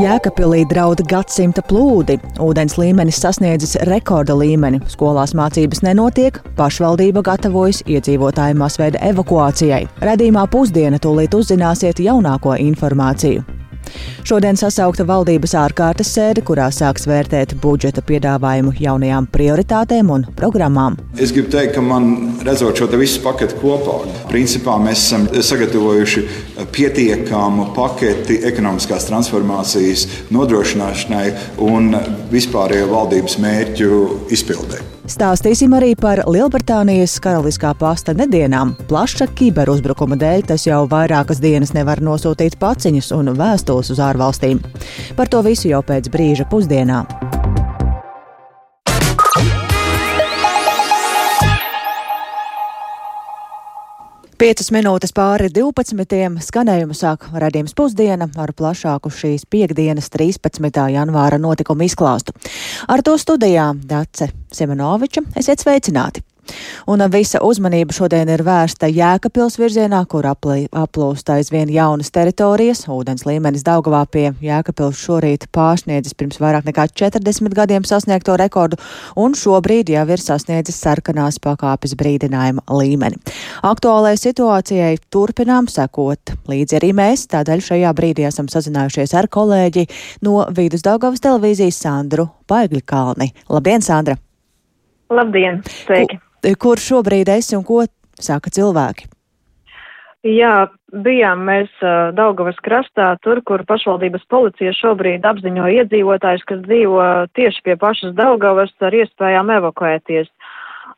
Jēkabpilī draud gadsimta plūdi. Ūdens līmenis sasniedzis rekorda līmeni. Skolās mācības nenotiek, pašvaldība gatavojas iedzīvotāju masveida evakuācijai. Radījumā pusdiena tūlīt uzzināsiet jaunāko informāciju. Šodien sasaukta valdības ārkārtas sēde, kurā sāks vērtēt budžeta piedāvājumu jaunajām prioritātēm un programmām. Es gribu teikt, ka man redzot šo visu paketu kopā, principā mēs esam sagatavojuši pietiekamu paketi ekonomiskās transformācijas nodrošināšanai un vispārējo valdības mērķu izpildēji. Stāstīsim arī par Lielbritānijas karaliskā pasta nedēļām. Plaša kiberuzbrukuma dēļ tas jau vairākas dienas nevar nosūtīt paciņas un vēstules uz ārvalstīm. Par to visu jau pēc brīža pusdienām. 5 minūtes pāri 12. skanējumu sāk radījums pusdiena ar plašāku šīs piekdienas 13. janvāra notikumu izklāstu. Ar to studijā Dace Semenoviča esiet sveicināti! Un visa uzmanība šodien ir vērsta Jēkabpils virzienā, kur aplūst aizvien jaunas teritorijas. Ūdens līmenis Daugavā pie Jēkabpils šorīt pārsniedzis pirms vairāk nekā 40 gadiem sasniegto rekordu, un šobrīd jau ir sasniedzis sarkanās pakāpes brīdinājuma līmeni. Aktuālajai situācijai turpinām sekot līdzi arī mēs, tādēļ šajā brīdī esam sazinājušies ar kolēģi no Vidus Daugavas televīzijas Sandru Paigļkalni. Labdien, Sandra! Labdien! Sveiki! Ko kur šobrīd esi un ko saka cilvēki? Jā, bijām mēs uh, Daugavas krastā, tur, kur pašvaldības policija šobrīd apziņo iedzīvotājus, kas dzīvo tieši pie pašas Daugavas ar iespējām evakuēties.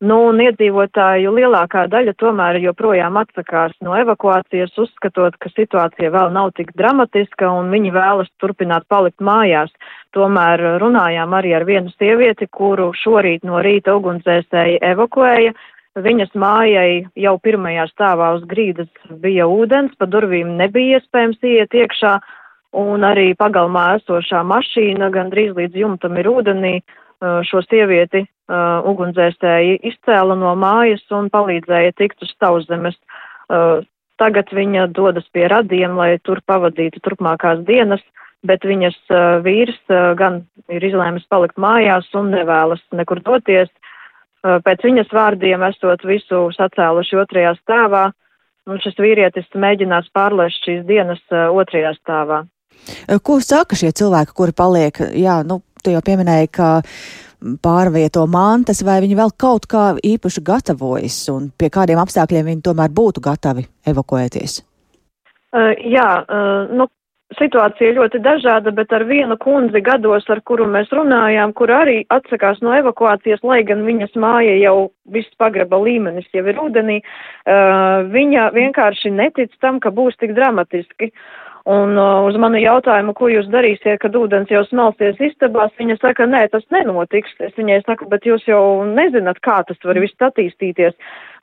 Nu, un iedzīvotāju lielākā daļa tomēr joprojām atsakās no evakuācijas, uzskatot, ka situācija vēl nav tik dramatiska un viņi vēlas turpināt palikt mājās. Tomēr runājām arī ar vienu sievieti, kuru šorīt no rīta ugunsdzēsēji evakuēja. Viņas mājai jau pirmajā stāvā uz grīdas bija ūdens, pa durvīm nebija iespējams iet iekšā, un arī pagalmā esošā mašīna gandrīz līdz jumtam ir ūdenī. Šo sievieti uh, ugunsdzēsēji izcēla no mājas un palīdzēja tikt uz tauszemes. Uh, tagad viņa dodas pie radiem, lai tur pavadītu turpmākās dienas, bet viņas uh, vīrs uh, gan ir izlēmis palikt mājās un nevēlas nekur doties. Uh, pēc viņas vārdiem esot visu sacēluši otrajā stāvā, un šis vīrietis mēģinās pārlēst šīs dienas uh, otrajā stāvā. Ko saka šie cilvēki, kuri paliek, jā, nu, tu jau pieminēji, ka pārvieto mantas, vai viņi vēl kaut kā īpaši gatavojas un pie kādiem apstākļiem viņi tomēr būtu gatavi evakuēties? Uh, jā, uh, nu, situācija ļoti dažāda, bet ar vienu kundzi gados, ar kuru mēs runājām, kur arī atsakās no evakuācijas, lai gan viņas māja jau viss pagraba līmenis jau ir ūdenī, uh, viņa vienkārši netic tam, ka būs tik dramatiski. Un uh, uz manu jautājumu, ko jūs darīsiet, kad ūdens jau smelsies istabās, viņa saka, nē, tas nenotiks. Es viņai saku, bet jūs jau nezināt, kā tas var viss attīstīties.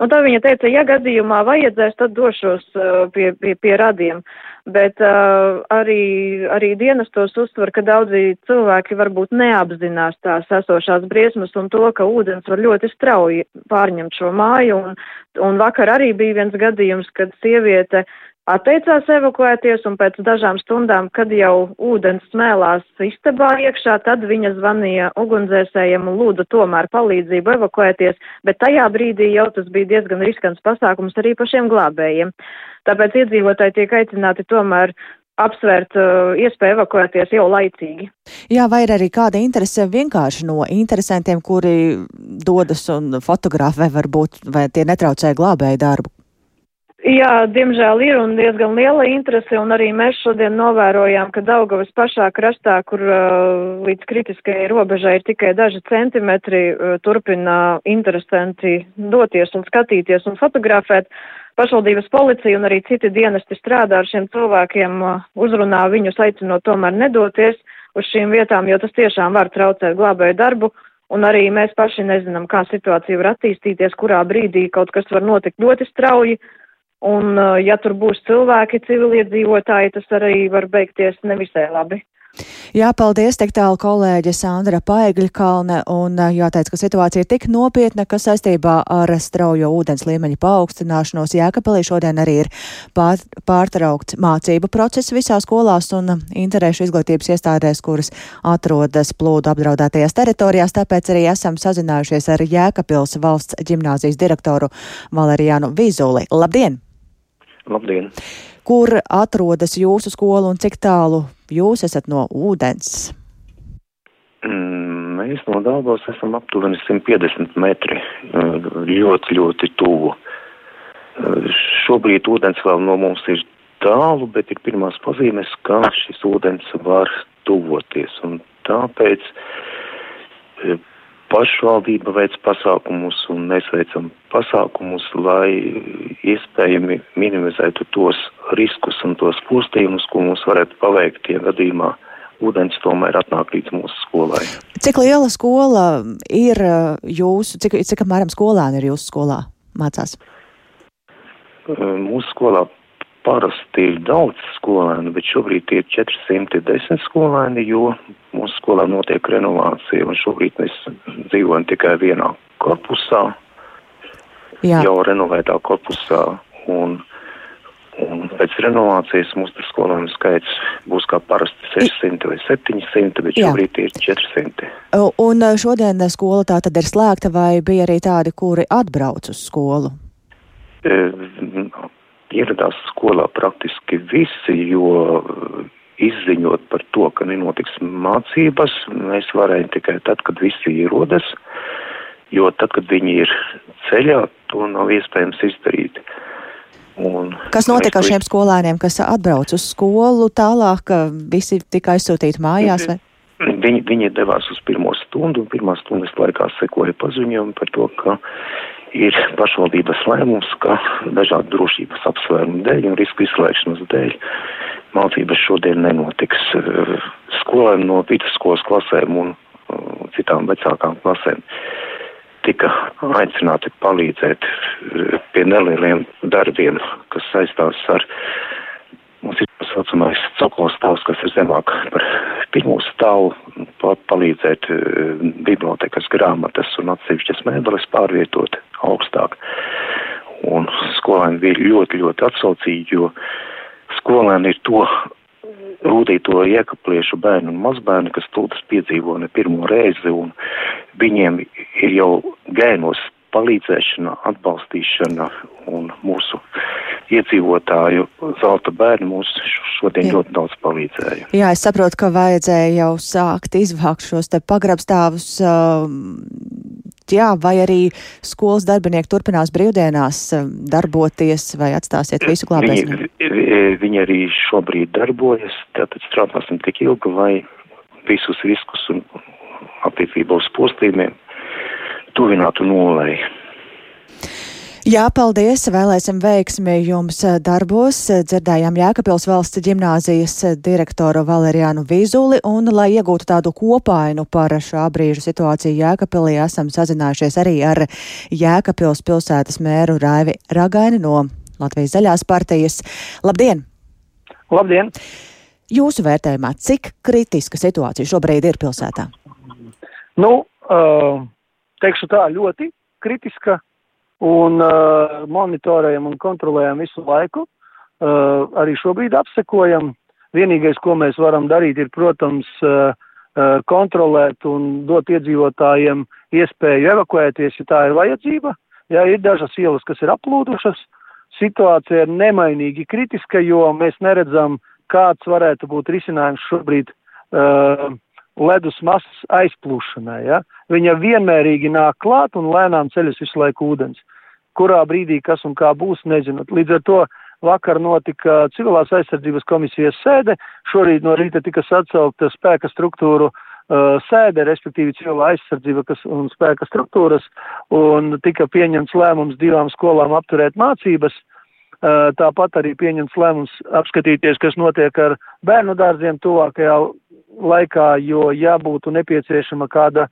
Un tā viņa teica, ja gadījumā vajadzēs, tad došos uh, pie, pie, pie radiem. Bet uh, arī, arī dienas tos uztver, ka daudzi cilvēki varbūt neapzinās tās esošās briesmas un to, ka ūdens var ļoti strauji pārņemt šo māju. Un, un vakar arī bija viens gadījums, kad sieviete atteicās evakuēties, un pēc dažām stundām, kad jau ūdens smēlās istabā iekšā, tad viņa zvanīja ugunsdzēsējiem un lūda tomēr palīdzību evakuēties, bet tajā brīdī jau tas bija diezgan riskants pasākums arī pašiem glābējiem. Tāpēc iedzīvotāji tiek aicināti tomēr apsvērt uh, iespēju evakuēties jau laicīgi. Jā, vai ir arī kāda interese vienkārši no interesantiem, kuri dodas un fotografē varbūt, vai tie netraucē glābēju darbu? Jā, diemžēl ir un diezgan liela interese, un arī mēs šodien novērojām, ka Daugavas pašā krastā, kur uh, līdz kritiskajai robežai ir tikai daži centimetri, uh, turpina interesanti doties un skatīties un fotografēt. Pašvaldības policija un arī citi dienesti strādā ar šiem cilvēkiem, uh, uzrunā viņus, aicinot tomēr nedoties uz šīm vietām, jo tas tiešām var traucēt glābēju darbu. Un arī mēs paši nezinām, kā situācija var attīstīties, kurā brīdī kaut kas var notikt ļoti strauji, Un, uh, ja tur būs cilvēki, civiliedzīvotāji, tas arī var beigties nevisai labi. Jā, paldies, tik tālu kolēģe Sandra Paegļkalne, un jāteic, ka situācija ir tik nopietna, ka saistībā ar straujo ūdens līmeņa paaugstināšanos Jēkabelī šodien arī ir pār, pārtraukts mācību process visās skolās un interešu izglītības iestādēs, kuras atrodas plūdu apdraudētajās teritorijās, tāpēc arī esam sazinājušies ar Jēkabils valsts ģimnāzijas direktoru Valeriānu Vizuli. Labdien! Labdien! Kur atrodas jūsu skola un cik tālu jūs esat no ūdens? Mm, mēs no Dāngos esam aptuveni 150 metri, ļoti, ļoti tuvu. Šobrīd ūdens vēl no mums ir tālu, bet ir pirmās pazīmes, ka šis ūdens var tuvoties. Un tāpēc pašvaldība veic pasākumus un mēs veicam pasākumus, lai iespējami minimizētu tos riskus un tos postījumus, ko mums varētu paveikt, ja gadījumā ūdens tomēr atnāk līdz mūsu skolai. Cik liela skola ir uh, jūsu, cik, cik apmēram skolēni ir jūsu skolā mācās? Uh, mūsu skolā parasti ir daudz skolēnu, bet šobrīd ir 410 skolēni, jo mūsu skolā notiek renovācija, un šobrīd mēs dzīvojam tikai vienā korpusā, Jā. jau renovētā korpusā, un, un pēc renovācijas mūsu skolēnu skaits būs kā parasti 600 vai 700, bet Jā. šobrīd ir 400. Un šodien skola tā tad ir slēgta, vai bija arī tādi, kuri atbrauc uz skolu? E, ieradās skolā praktiski visi, jo izziņot par to, ka nenotiks mācības, mēs varējām tikai tad, kad visi ierodas, jo tad, kad viņi ir ceļā, to nav iespējams izdarīt. Un kas notiek ar šiem skolēniem, kas atbrauc uz skolu tālāk, ka visi tika aizsūtīti mājās? Vai? Viņi, viņi devās uz pirmo stundu, un pirmā stundas laikā sekoja paziņojumi par to, ka ir pašvaldības lēmums, ka dažādu drošības apsvērumu dēļ un risku izslēgšanas dēļ mācības šodien nenotiks. Skolēni no vidusskolas klasēm un uh, citām vecākām klasēm tika aicināti palīdzēt uh, pie nelieliem darbiem, kas saistās ar mums ir tā saucamais cokols stāvs, kas ir zemāk par pirmo stāvu, palīdzēt bibliotekas grāmatas un atsevišķas mēbeles pārvietot augstāk. Un skolēni bija ļoti, ļoti atsaucīgi, jo skolēni ir to rūtīto iekapliešu bērnu un mazbērnu, kas tūdas piedzīvo ne pirmo reizi, un viņiem ir jau gēnos palīdzēšana, atbalstīšana un mūsu iedzīvotāju zelta bērni mums šodien Jā. ļoti daudz palīdzēja. Jā, es saprotu, ka vajadzēja jau sākt izvākt šos te pagrabstāvus. Uh, jā, vai arī skolas darbinieki turpinās brīvdienās um, darboties vai atstāsiet visu klātēs? Viņi, viņi arī šobrīd darbojas, tātad strādāsim tik ilgi, lai visus riskus un attiecībā uz postījumiem tuvinātu nulēji. Jā, paldies! Vēlēsim veiksmi jums darbos. Dzirdējām Jēkabils valsts ģimnāzijas direktoru Valeriānu Vizuli, un, lai iegūtu tādu kopainu par šā brīža situāciju Jēkapilī, esam sazinājušies arī ar Jēkapils pilsētas mēru Raivi Ragaini no Latvijas zaļās partijas. Labdien! Labdien! Jūsu vērtējumā, cik kritiska situācija šobrīd ir pilsētā? Nu, uh, teikšu tā, ļoti kritiska un uh, monitorējam un kontrolējam visu laiku. Uh, arī šobrīd apsekojam. Vienīgais, ko mēs varam darīt, ir, protams, uh, uh, kontrolēt un dot iedzīvotājiem iespēju evakuēties, ja tā ir vajadzība. Jā, ir dažas ielas, kas ir aplūdušas. Situācija ir nemainīgi kritiska, jo mēs neredzam, kāds varētu būt risinājums šobrīd uh, ledus masas aizplūšanai. Ja? Viņa vienmērīgi nāk klāt un lēnām ceļas visu laiku ūdens. Kurā brīdī kas un kā būs, nezinot. Līdz ar to vakar notika civilās aizsardzības komisijas sēde, šorīt no rīta tika atsaukta spēka struktūru uh, sēde, respektīvi civilā aizsardzība kas, un spēka struktūras, un tika pieņemts lēmums divām skolām apturēt mācības. Uh, tāpat arī pieņemts lēmums apskatīties, kas notiek ar bērnu dārziem tuvākajā laikā, jo jābūtu nepieciešama kāda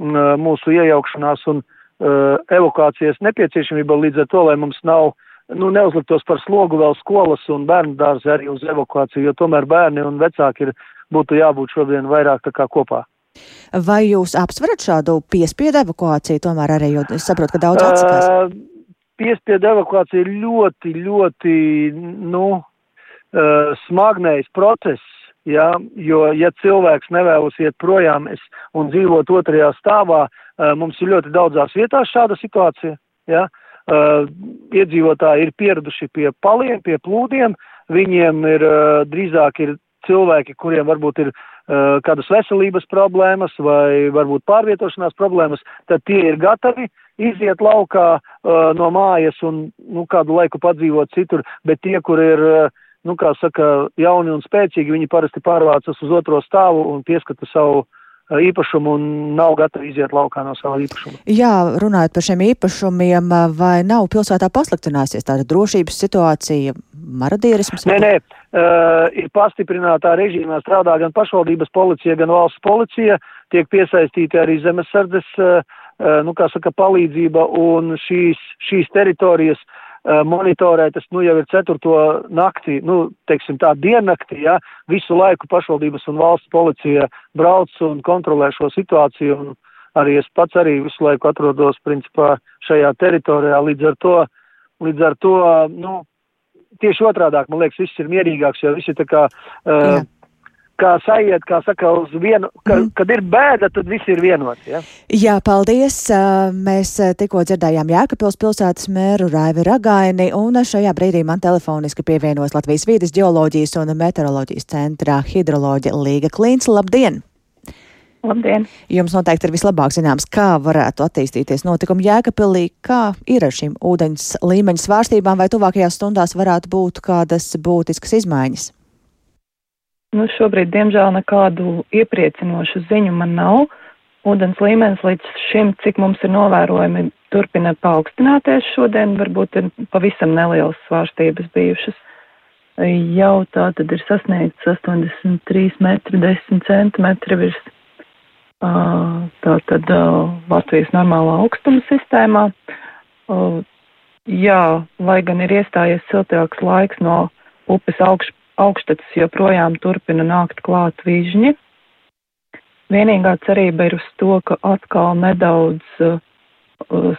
mūsu iejaukšanās un evakuācijas nepieciešamība līdz ar to, lai mums nav nu, neuzliktos par slogu vēl skolas un bērnu dārzi arī uz evakuāciju, jo tomēr bērni un vecāki ir, būtu jābūt šodien vairāk tā kā kopā. Vai jūs apsverat šādu piespiedu evakuāciju tomēr arī, jo es saprotu, ka daudz atsakās? Uh, piespiedu evakuācija ir ļoti, ļoti, nu, uh, smagnējs process, ja, jo, ja cilvēks nevēlas iet projām es, un dzīvot otrajā stāvā, uh, mums ir ļoti daudzās vietās šāda situācija, ja, Uh, iedzīvotāji ir pieraduši pie paliem, pie plūdiem, viņiem ir uh, drīzāk ir cilvēki, kuriem varbūt ir uh, kādas veselības problēmas vai varbūt pārvietošanās problēmas, tad tie ir gatavi iziet laukā uh, no mājas un nu, kādu laiku padzīvot citur, bet tie, kur ir, uh, nu, kā saka, jauni un spēcīgi, viņi parasti pārvācas uz otro stāvu un pieskata savu uh, īpašumu un nav gatavi iziet laukā no sava īpašuma. Jā, runājot par šiem īpašumiem, vai nav pilsētā pasliktināsies tāda drošības situācija, marodierisms? Nē, nē, uh, ir pastiprinātā režīmā strādā gan pašvaldības policija, gan valsts policija, tiek piesaistīti arī zemesardzes, uh, nu, kā saka, palīdzība un šīs, šīs teritorijas uh, Eh, monitorē, tas nu jau ir ceturto nakti, nu, teiksim tā, diennakti, ja, visu laiku pašvaldības un valsts policija brauc un kontrolē šo situāciju, un arī es pats arī visu laiku atrodos, principā, šajā teritorijā, līdz ar to, līdz ar to, nu, tieši otrādāk, man liekas, viss ir mierīgāks, jo visi tā kā, uh, kā sajiet, kā saka, uz vienu, ka, mm. kad ir bēda, tad viss ir vienoti. Ja? Jā, paldies. Mēs tikko dzirdējām Jēkabpils pilsētas mēru Raivi Ragaini, un šajā brīdī man telefoniski pievienos Latvijas vīdes ģeoloģijas un meteoroloģijas centrā hidroloģa Līga Klīns. Labdien! Labdien! Jums noteikti ir vislabāk zināms, kā varētu attīstīties notikumi Jēkabpilī, kā ir ar šīm ūdeņas līmeņa svārstībām, vai tuvākajās stundās varētu būt kādas būtiskas izmaiņas. Nu, šobrīd, diemžēl, nekādu iepriecinošu ziņu man nav. Ūdens līmenis līdz šim, cik mums ir novērojami, turpina paaugstināties. Šodien varbūt ir pavisam nelielas svārstības bijušas. Jau tā tad ir sasniegts 83 metri 10 centimetri virs tā tad Latvijas normālā augstuma sistēmā. Jā, lai gan ir iestājies siltāks laiks no upes augš, augštacis joprojām turpina nākt klāt vižņi. Vienīgā cerība ir uz to, ka atkal nedaudz uh,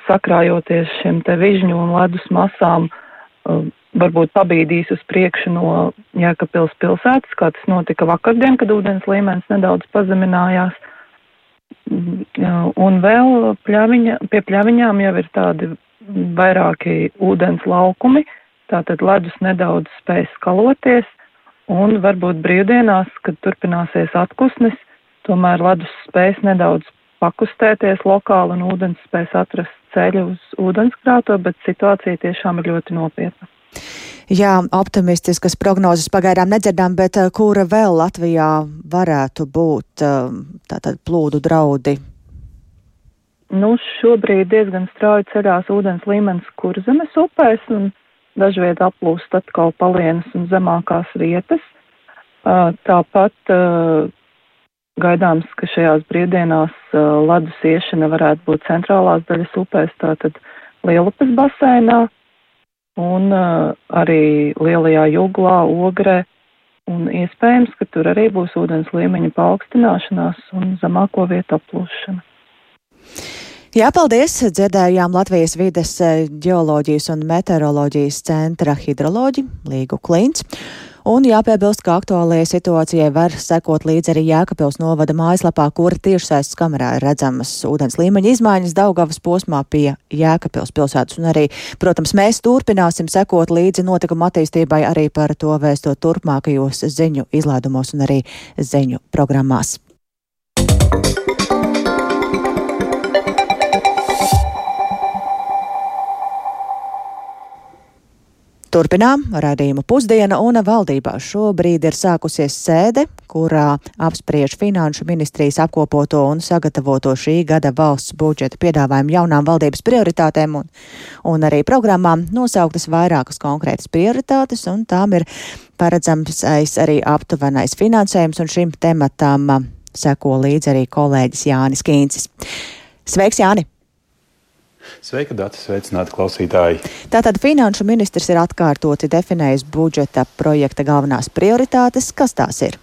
sakrājoties šiem te vižņu un ledus masām, uh, varbūt pabīdīs uz priekšu no Jēkabpils pilsētas, kā tas notika vakardien, kad ūdens līmenis nedaudz pazeminājās. Un vēl pļaviņa, pie pļaviņām jau ir tādi vairāki ūdens laukumi, tātad ledus nedaudz spēj skaloties, Un varbūt brīvdienās, kad turpināsies atpūsnis, tomēr ledus spēs nedaudz pakustēties lokāli un ūdens spēs atrast ceļu uz ūdenskrāto, bet situācija tiešām ir ļoti nopietna. Jā, optimistiskas prognozes pagaidām nedzirdām, bet uh, kura vēl Latvijā varētu būt uh, tātad plūdu draudi? Nu, šobrīd diezgan strauji ceļās ūdens līmenis kurzemes upēs un dažviet aplūst atkal palienas un zemākās vietas. Tāpat gaidāms, ka šajās brīvdienās ledus iešana varētu būt centrālās daļas upēs, tātad Lielupes basēnā un arī Lielajā jūglā, Ogrē, un iespējams, ka tur arī būs ūdens līmeņa paaugstināšanās un zemāko vietu aplūšana. Jā, paldies! Dzirdējām Latvijas vides ģeoloģijas un meteoroloģijas centra hidroloģi Līgu Klints. Un jāpiebilst, ka aktuālajai situācijai var sekot līdzi arī Jēkabils novada mājaslapā, kura tiešsaistes kamerā ir redzamas ūdens līmeņa izmaiņas Daugavas posmā pie Jēkabils pilsētas. Un arī, protams, mēs turpināsim sekot līdzi notikuma attīstībai arī par to vēstot turpmākajos ziņu izlādumos un arī ziņu programmās. Turpinām raidījumu pusdiena un valdībā šobrīd ir sākusies sēde, kurā apspriež Finanšu ministrijas apkopoto un sagatavoto šī gada valsts budžeta piedāvājumu jaunām valdības prioritātēm un, un arī programmām nosauktas vairākas konkrētas prioritātes, un tām ir paredzams arī aptuvenais finansējums, un šim tematam seko līdzi arī kolēģis Jānis Kīncis. Sveiks, Jāni! Sveika, Dārts! Sveicināti klausītāji! Tātad finanšu ministrs ir atkārtoti definējis budžeta projekta galvenās prioritātes. Kas tās ir?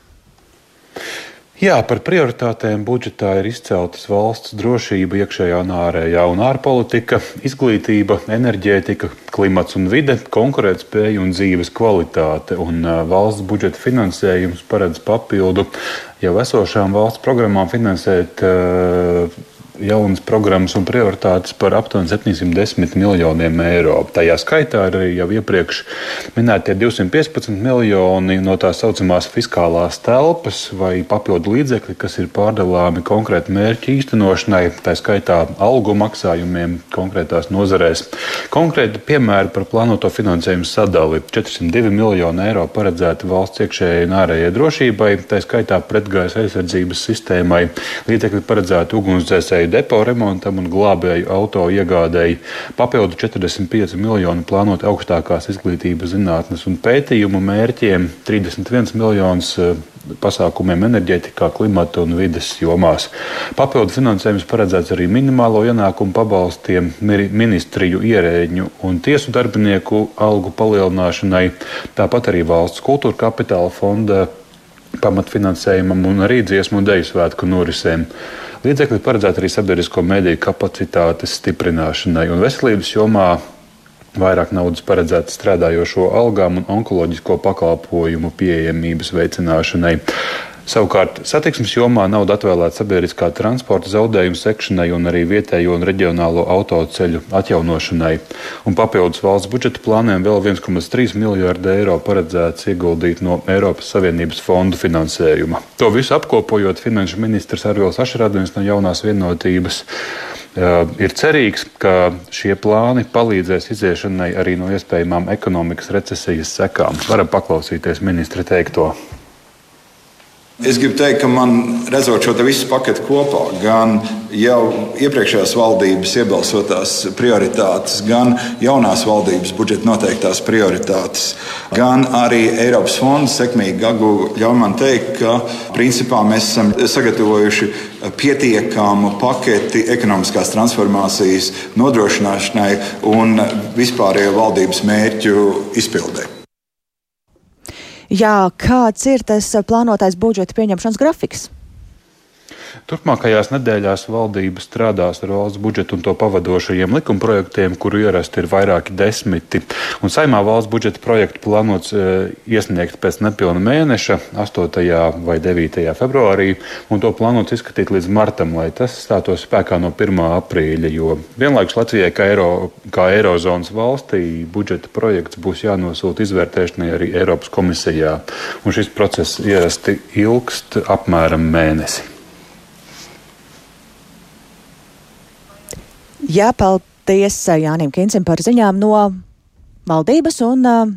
Jā, par prioritātēm budžetā ir izceltas valsts drošība, iekšējā un ārējā un ārpolitika, izglītība, enerģētika, klimats un vide, konkurētspēja un dzīves kvalitāte. Un valsts budžeta finansējums paredz papildu jau esošām valsts programmām finansēt uh, jaunas programmas un prioritātes par aptuveni 710 miljoniem eiro. Tajā skaitā ir arī jau iepriekš minētie 215 miljoni no tā saucamās fiskālās telpas vai papildu līdzekļi, kas ir pārdalāmi konkrēti mērķu īstenošanai, tā skaitā algu maksājumiem konkrētās nozarēs. Konkrēti piemēri par plānoto finansējumu sadali - 402 miljoni eiro paredzēti valsts iekšējai un ārējai drošībai, tā skaitā pretgaisa aizsardzības sistēmai, līdzekļi paredzēti ugunsdzēsēju depo remontam un glābēju auto iegādēji. Papildu 45 miljoni plānot augstākās izglītības zinātnes un pētījumu mērķiem, 31 miljonus eh, pasākumiem enerģētikā, klimata un vides jomās. Papildu finansējums paredzēts arī minimālo ienākumu pabalstiem, ministriju ierēģu un tiesu darbinieku algu palielināšanai, tāpat arī valsts kultūra kapitāla fonda pamatfinansējumam un arī dziesmu un deju svētku norisēm. Līdzekļi paredzēti arī sabiedrisko mediju kapacitātes stiprināšanai un veselības jomā. Vairāk naudas paredzēta strādājošo algām un onkoloģisko pakalpojumu pieejamības veicināšanai. Savukārt satiksmes jomā nauda atvēlēta sabiedriskā transporta zaudējumu sekšanai un arī vietējo un reģionālo autoceļu atjaunošanai. Un papildus valsts budžeta plāniem vēl 1,3 miljārdu eiro paredzēts ieguldīt no Eiropas Savienības fondu finansējuma. To visu apkopojot, finanšu ministrs Arvils Ašradins no jaunās vienotības. Ir cerīgs, ka šie plāni palīdzēs iziešanai arī no iespējamām ekonomikas recesijas sekām. Varam paklausīties ministra teikto. Es gribu teikt, ka man redzot šo visu paketu kopā, gan jau iepriekšējās valdības iebalsotās prioritātes, gan jaunās valdības budžeta noteiktās prioritātes, gan arī Eiropas fonda sekmīgi gagu, ļauj man teikt, ka principā mēs esam sagatavojuši pietiekamu paketi ekonomiskās transformācijas nodrošināšanai un vispārējo valdības mērķu izpildē. Jā, kāds ir tas plānotais budžeta pieņemšanas grafiks? Turpmākajās nedēļās valdība strādās ar valsts budžetu un to pavadošajiem likumprojektiem, kuru ierasti ir vairāki desmiti. Un saimā valsts budžeta projektu plānots e, iesniegt pēc nepilna mēneša, 8. vai 9. februārī, un to plānots izskatīt līdz martam, lai tas stātos spēkā no 1. aprīļa. Jo vienlaikus Latvijai, kā, Eiro, kā Eirozonas valstī, budžeta projekts būs jānosūta izvērtēšanai arī Eiropas komisijā. Un šis process ierasti ilgst apmēram mēnesi. Jā, paldies Jānim Kincim par ziņām no valdības un uh,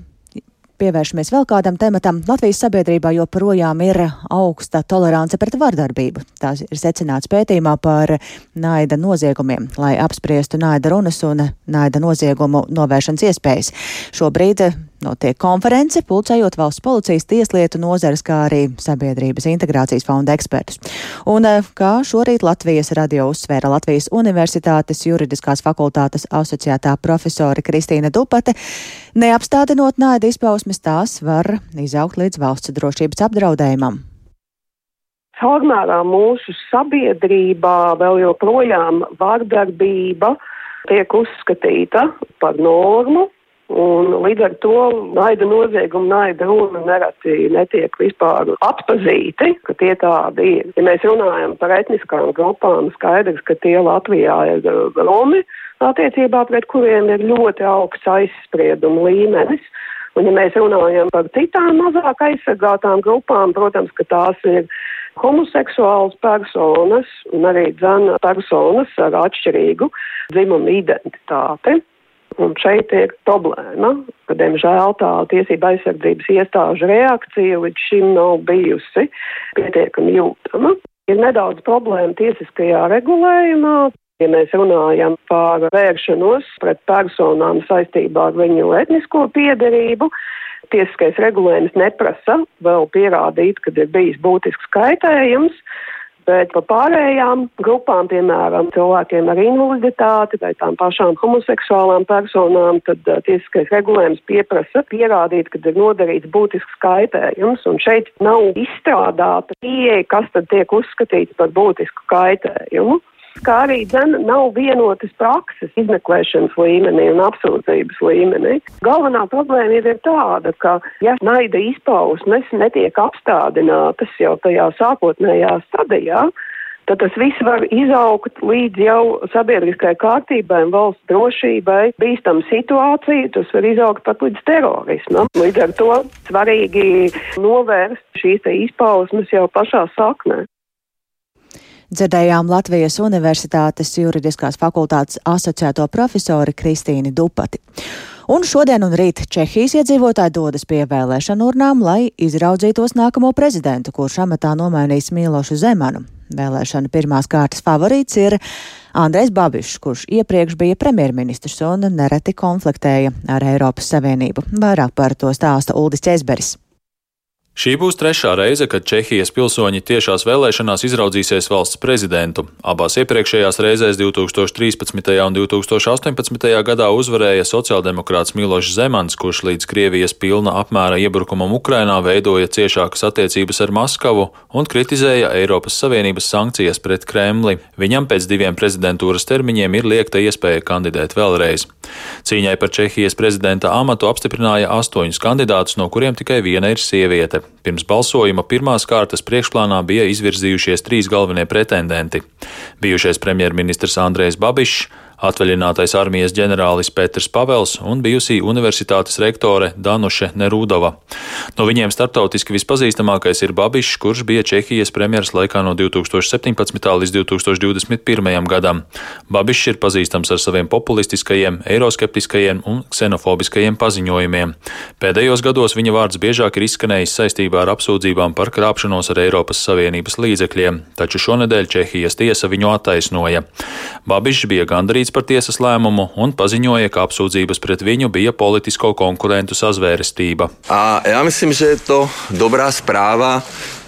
pievēršamies vēl kādam tematam. Latvijas sabiedrībā joprojām ir augsta tolerance pret vardarbību. Tas ir secināts pētījumā par naida noziegumiem, lai apspriestu naida runas un naida noziegumu novēršanas iespējas. Šobrīd Notiek konference, pulcējot valsts policijas tieslietu nozares, kā arī sabiedrības integrācijas fonda ekspertus. Un eh, kā šorīt Latvijas radio uzsvēra Latvijas Universitātes juridiskās fakultātes asociētā profesore Kristīna Dupate, neapstādinot naida izpausmes, tās var izaugt līdz valsts drošības apdraudējumam. Caurmērā mūsu sabiedrībā vēl joprojām vārdarbība tiek uzskatīta par normu, Un līdz ar to naida nozieguma, naida runa nereti netiek vispār atpazīti, ka tie tādi ir. Ja mēs runājam par etniskām grupām, skaidrs, ka tie Latvijā ir Romi, attiecībā pret kuriem ir ļoti augsts aizsprieduma līmenis. Un, ja mēs runājam par citām mazāk aizsargātām grupām, protams, ka tās ir homoseksuāls personas un arī dzana personas ar atšķirīgu dzimumu identitāti. Un šeit ir problēma, ka, diemžēl, tā tiesība aizsardzības iestāžu reakcija līdz šim nav bijusi pietiekami jūtama. Ir nedaudz problēma tiesiskajā regulējumā. Ja mēs runājam par vēršanos pret personām saistībā ar viņu etnisko piedarību, tiesiskais regulējums neprasa vēl pierādīt, ka ir bijis būtisks kaitējums, Bet par pārējām grupām, piemēram, cilvēkiem ar invaliditāti vai tām pašām homoseksuālām personām, tad uh, tiesiskais regulējums pieprasa pierādīt, ka ir nodarīts būtisks kaitējums, un šeit nav izstrādāta pieeja, kas tad tiek uzskatīts par būtisku kaitējumu kā arī dzen, nav vienotas prakses izmeklēšanas līmenī un apsūdzības līmenī. Galvenā problēma ir tāda, ka, ja naida izpausmes netiek apstādinātas jau tajā sākotnējā stadijā, tad tas viss var izaugt līdz jau sabiedriskai kārtībai un valsts drošībai, bīstam situāciju, tas var izaugt pat līdz terorismam. Līdz ar to svarīgi novērst šīs izpausmes jau pašā saknē. Dzirdējām Latvijas Universitātes juridiskās fakultātes asociēto profesori Kristīni Dupati. Un šodien un rīt Čehijas iedzīvotāji dodas pie vēlēšanu urnām, lai izraudzītos nākamo prezidentu, kurš amatā nomainīs Mīlošu Zemanu. Vēlēšana pirmās kārtas favorīts ir Andrejs Babišs, kurš iepriekš bija premjerministrs un nereti konfliktēja ar Eiropas Savienību. Vairāk par to stāsta Uldis Česberis. Šī būs trešā reize, kad Čehijas pilsoņi tiešās vēlēšanās izraudzīsies valsts prezidentu. Abās iepriekšējās reizēs 2013. un 2018. gadā uzvarēja sociāldemokrāts Milošs Zemans, kurš līdz Krievijas pilna apmēra iebrukumam Ukrainā veidoja ciešākas attiecības ar Maskavu un kritizēja Eiropas Savienības sankcijas pret Kremli. Viņam pēc diviem prezidentūras termiņiem ir liekta iespēja kandidēt vēlreiz. Cīņai par Čehijas prezidenta amatu apstiprināja astoņus kandidātus, no kuriem tikai viena ir sieviete. Pirms balsojuma pirmās kārtas priekšplānā bija izvirzījušies trīs galvenie pretendenti - bijušais premjerministrs Andrejs Babišs, atvaļinātais armijas ģenerālis Pēters Pavels un bijusī universitātes rektore Danuše Nerūdova. No viņiem startautiski vispazīstamākais ir Babišs, kurš bija Čehijas premjeras laikā no 2017. līdz 2021. gadam. Babišs ir pazīstams ar saviem populistiskajiem, eiroskeptiskajiem un ksenofobiskajiem paziņojumiem. Pēdējos gados viņa vārds biežāk ir izskanējis saistībā ar apsūdzībām par krāpšanos ar Eiropas Savienības līdzekļiem, taču šonedēļ Čehijas tiesa viņu attaisnoja. Babišs bija gandarīts par tiesas lēmumu un paziņoja, ka apsūdzības pret viņu bija politisko konkurentu sazvērestība. A ja myslím, že je to dobrá správa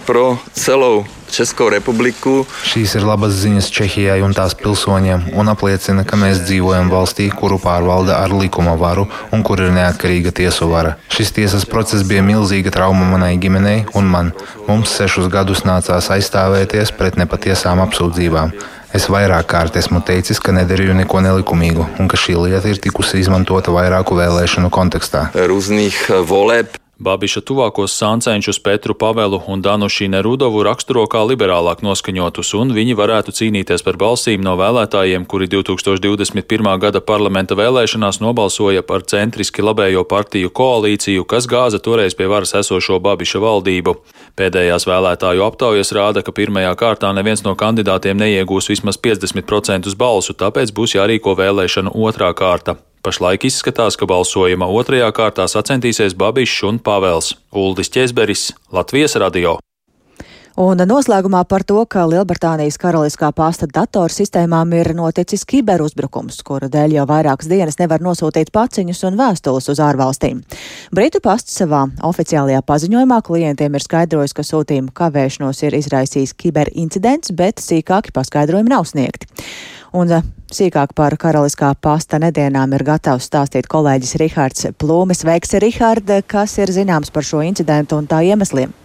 pro celou Česko republiku. Šīs ir labas ziņas Čehijai un tās pilsoņiem un apliecina, ka mēs dzīvojam valstī, kuru pārvalda ar likuma varu un kur ir neatkarīga tiesu vara. Šis tiesas process bija milzīga trauma manai ģimenei un man. Mums sešus gadus nācās aizstāvēties pret nepatiesām apsūdzībām. Es vairāk kārt esmu teicis, ka nedarīju neko nelikumīgu un ka šī lieta ir tikusi izmantota vairāku vēlēšanu kontekstā. Rūzných voleb Babiša tuvākos sāncenšus Petru Pavelu un Danušīne Rudovu raksturo kā liberālāk noskaņotus, un viņi varētu cīnīties par balsīm no vēlētājiem, kuri 2021. gada parlamenta vēlēšanās nobalsoja par centriski labējo partiju koalīciju, kas gāza toreiz pie varas esošo Babiša valdību. Pēdējās vēlētāju aptaujas rāda, ka pirmajā kārtā neviens no kandidātiem neiegūs vismaz 50% balsu, tāpēc būs jārīko vēlēšanu otrā kārta. Pašlaik izskatās, ka balsojuma otrajā kārtā sacensties Babišs un Pāvels Uldis Česberis, Latvijas radio. Un noslēgumā par to, ka Lielbritānijas karaliskā pasta datorsistēmām ir noticis kiberuzbrukums, kura dēļ jau vairākas dienas nevar nosūtīt paciņus un vēstules uz ārvalstīm. Britu pasts savā oficiālajā paziņojumā klientiem ir skaidrojis, ka sūtījuma kavēšanos ir izraisījis kiberincidents, bet sīkāki paskaidrojumi nav sniegti. Un eh, sīkāk par karaliskā pasta nedēļām ir gatavs stāstīt kolēģis Rihards Plūmis. Veiks, Rihard, kas ir zināms par šo incidentu un tā iemesliem?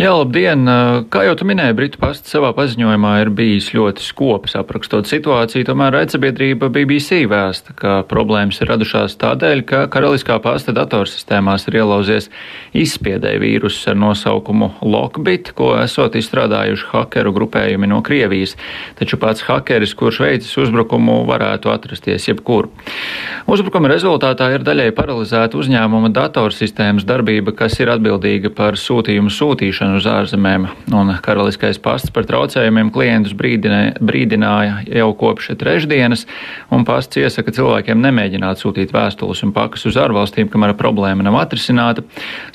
Jā, labdien! Kā jau tu minēji, Britu pasts savā paziņojumā ir bijis ļoti skops aprakstot situāciju, tomēr raidsabiedrība BBC vēsta, ka problēmas ir radušās tādēļ, ka karaliskā pasta datorsistēmās ir ielauzies izspiedēja vīruss ar nosaukumu Lockbit, ko esot izstrādājuši hakeru grupējumi no Krievijas, taču pats hakeris, kurš veicis uzbrukumu, varētu atrasties jebkur. Uzbrukuma rezultātā ir daļai paralizēta uzņēmuma datorsistēmas darbība, kas ir atbildīga par sūtījumu sūtīšanu uz ārzemēm, un karaliskais pasts par traucējumiem klientus brīdināja, brīdināja jau kopš trešdienas, un pasts iesaka cilvēkiem nemēģināt sūtīt vēstules un pakas uz ārvalstīm, kamēr problēma nav atrisināta.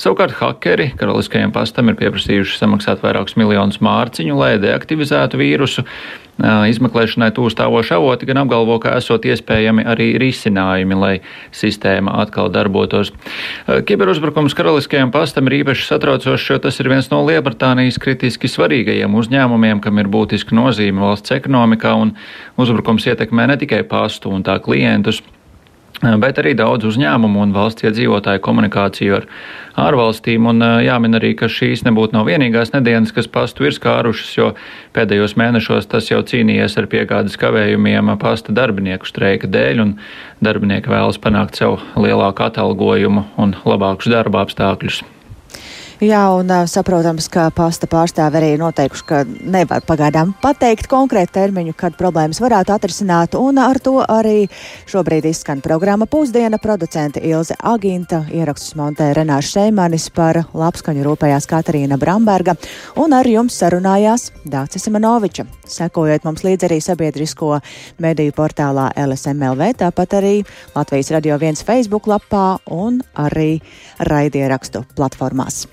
Savukārt hakeri karaliskajam pastam ir pieprasījuši samaksāt vairākus miljonus mārciņu, lai deaktivizētu vīrusu. Izmeklēšanai tūstāvoši avoti gan apgalvo, ka esot iespējami arī risinājumi, lai sistēma atkal darbotos. Kiberuzbrukums karaliskajam pastam ir īpaši satraucošs, jo tas ir viens no Lielbritānijas kritiski svarīgajiem uzņēmumiem, kam ir būtiska nozīme valsts ekonomikā, un uzbrukums ietekmē ne tikai pastu un tā klientus bet arī daudz uzņēmumu un valsts iedzīvotāju komunikāciju ar ārvalstīm. Un jāmin arī, ka šīs nebūtu nav vienīgās nedēļas, kas pastu ir skārušas, jo pēdējos mēnešos tas jau cīnījies ar piegādes kavējumiem pasta darbinieku streika dēļ, un darbinieki vēlas panākt sev lielāku atalgojumu un labākus darba apstākļus. Jā, un saprotams, ka pasta pārstāvi arī noteikuši, ka nevar pagaidām pateikt konkrētu termiņu, kad problēmas varētu atrisināt, un ar to arī šobrīd izskan programma Pusdiena producente Ilze Aginta, ierakstus montē Renāša Šeimanis par labskaņu rūpējās Katarīna Bramberga, un ar jums sarunājās Dācis Simanoviča. Sekojot mums līdz arī sabiedrisko mediju portālā LSMLV, tāpat arī Latvijas Radio 1 Facebook lapā un arī raidierakstu platformās.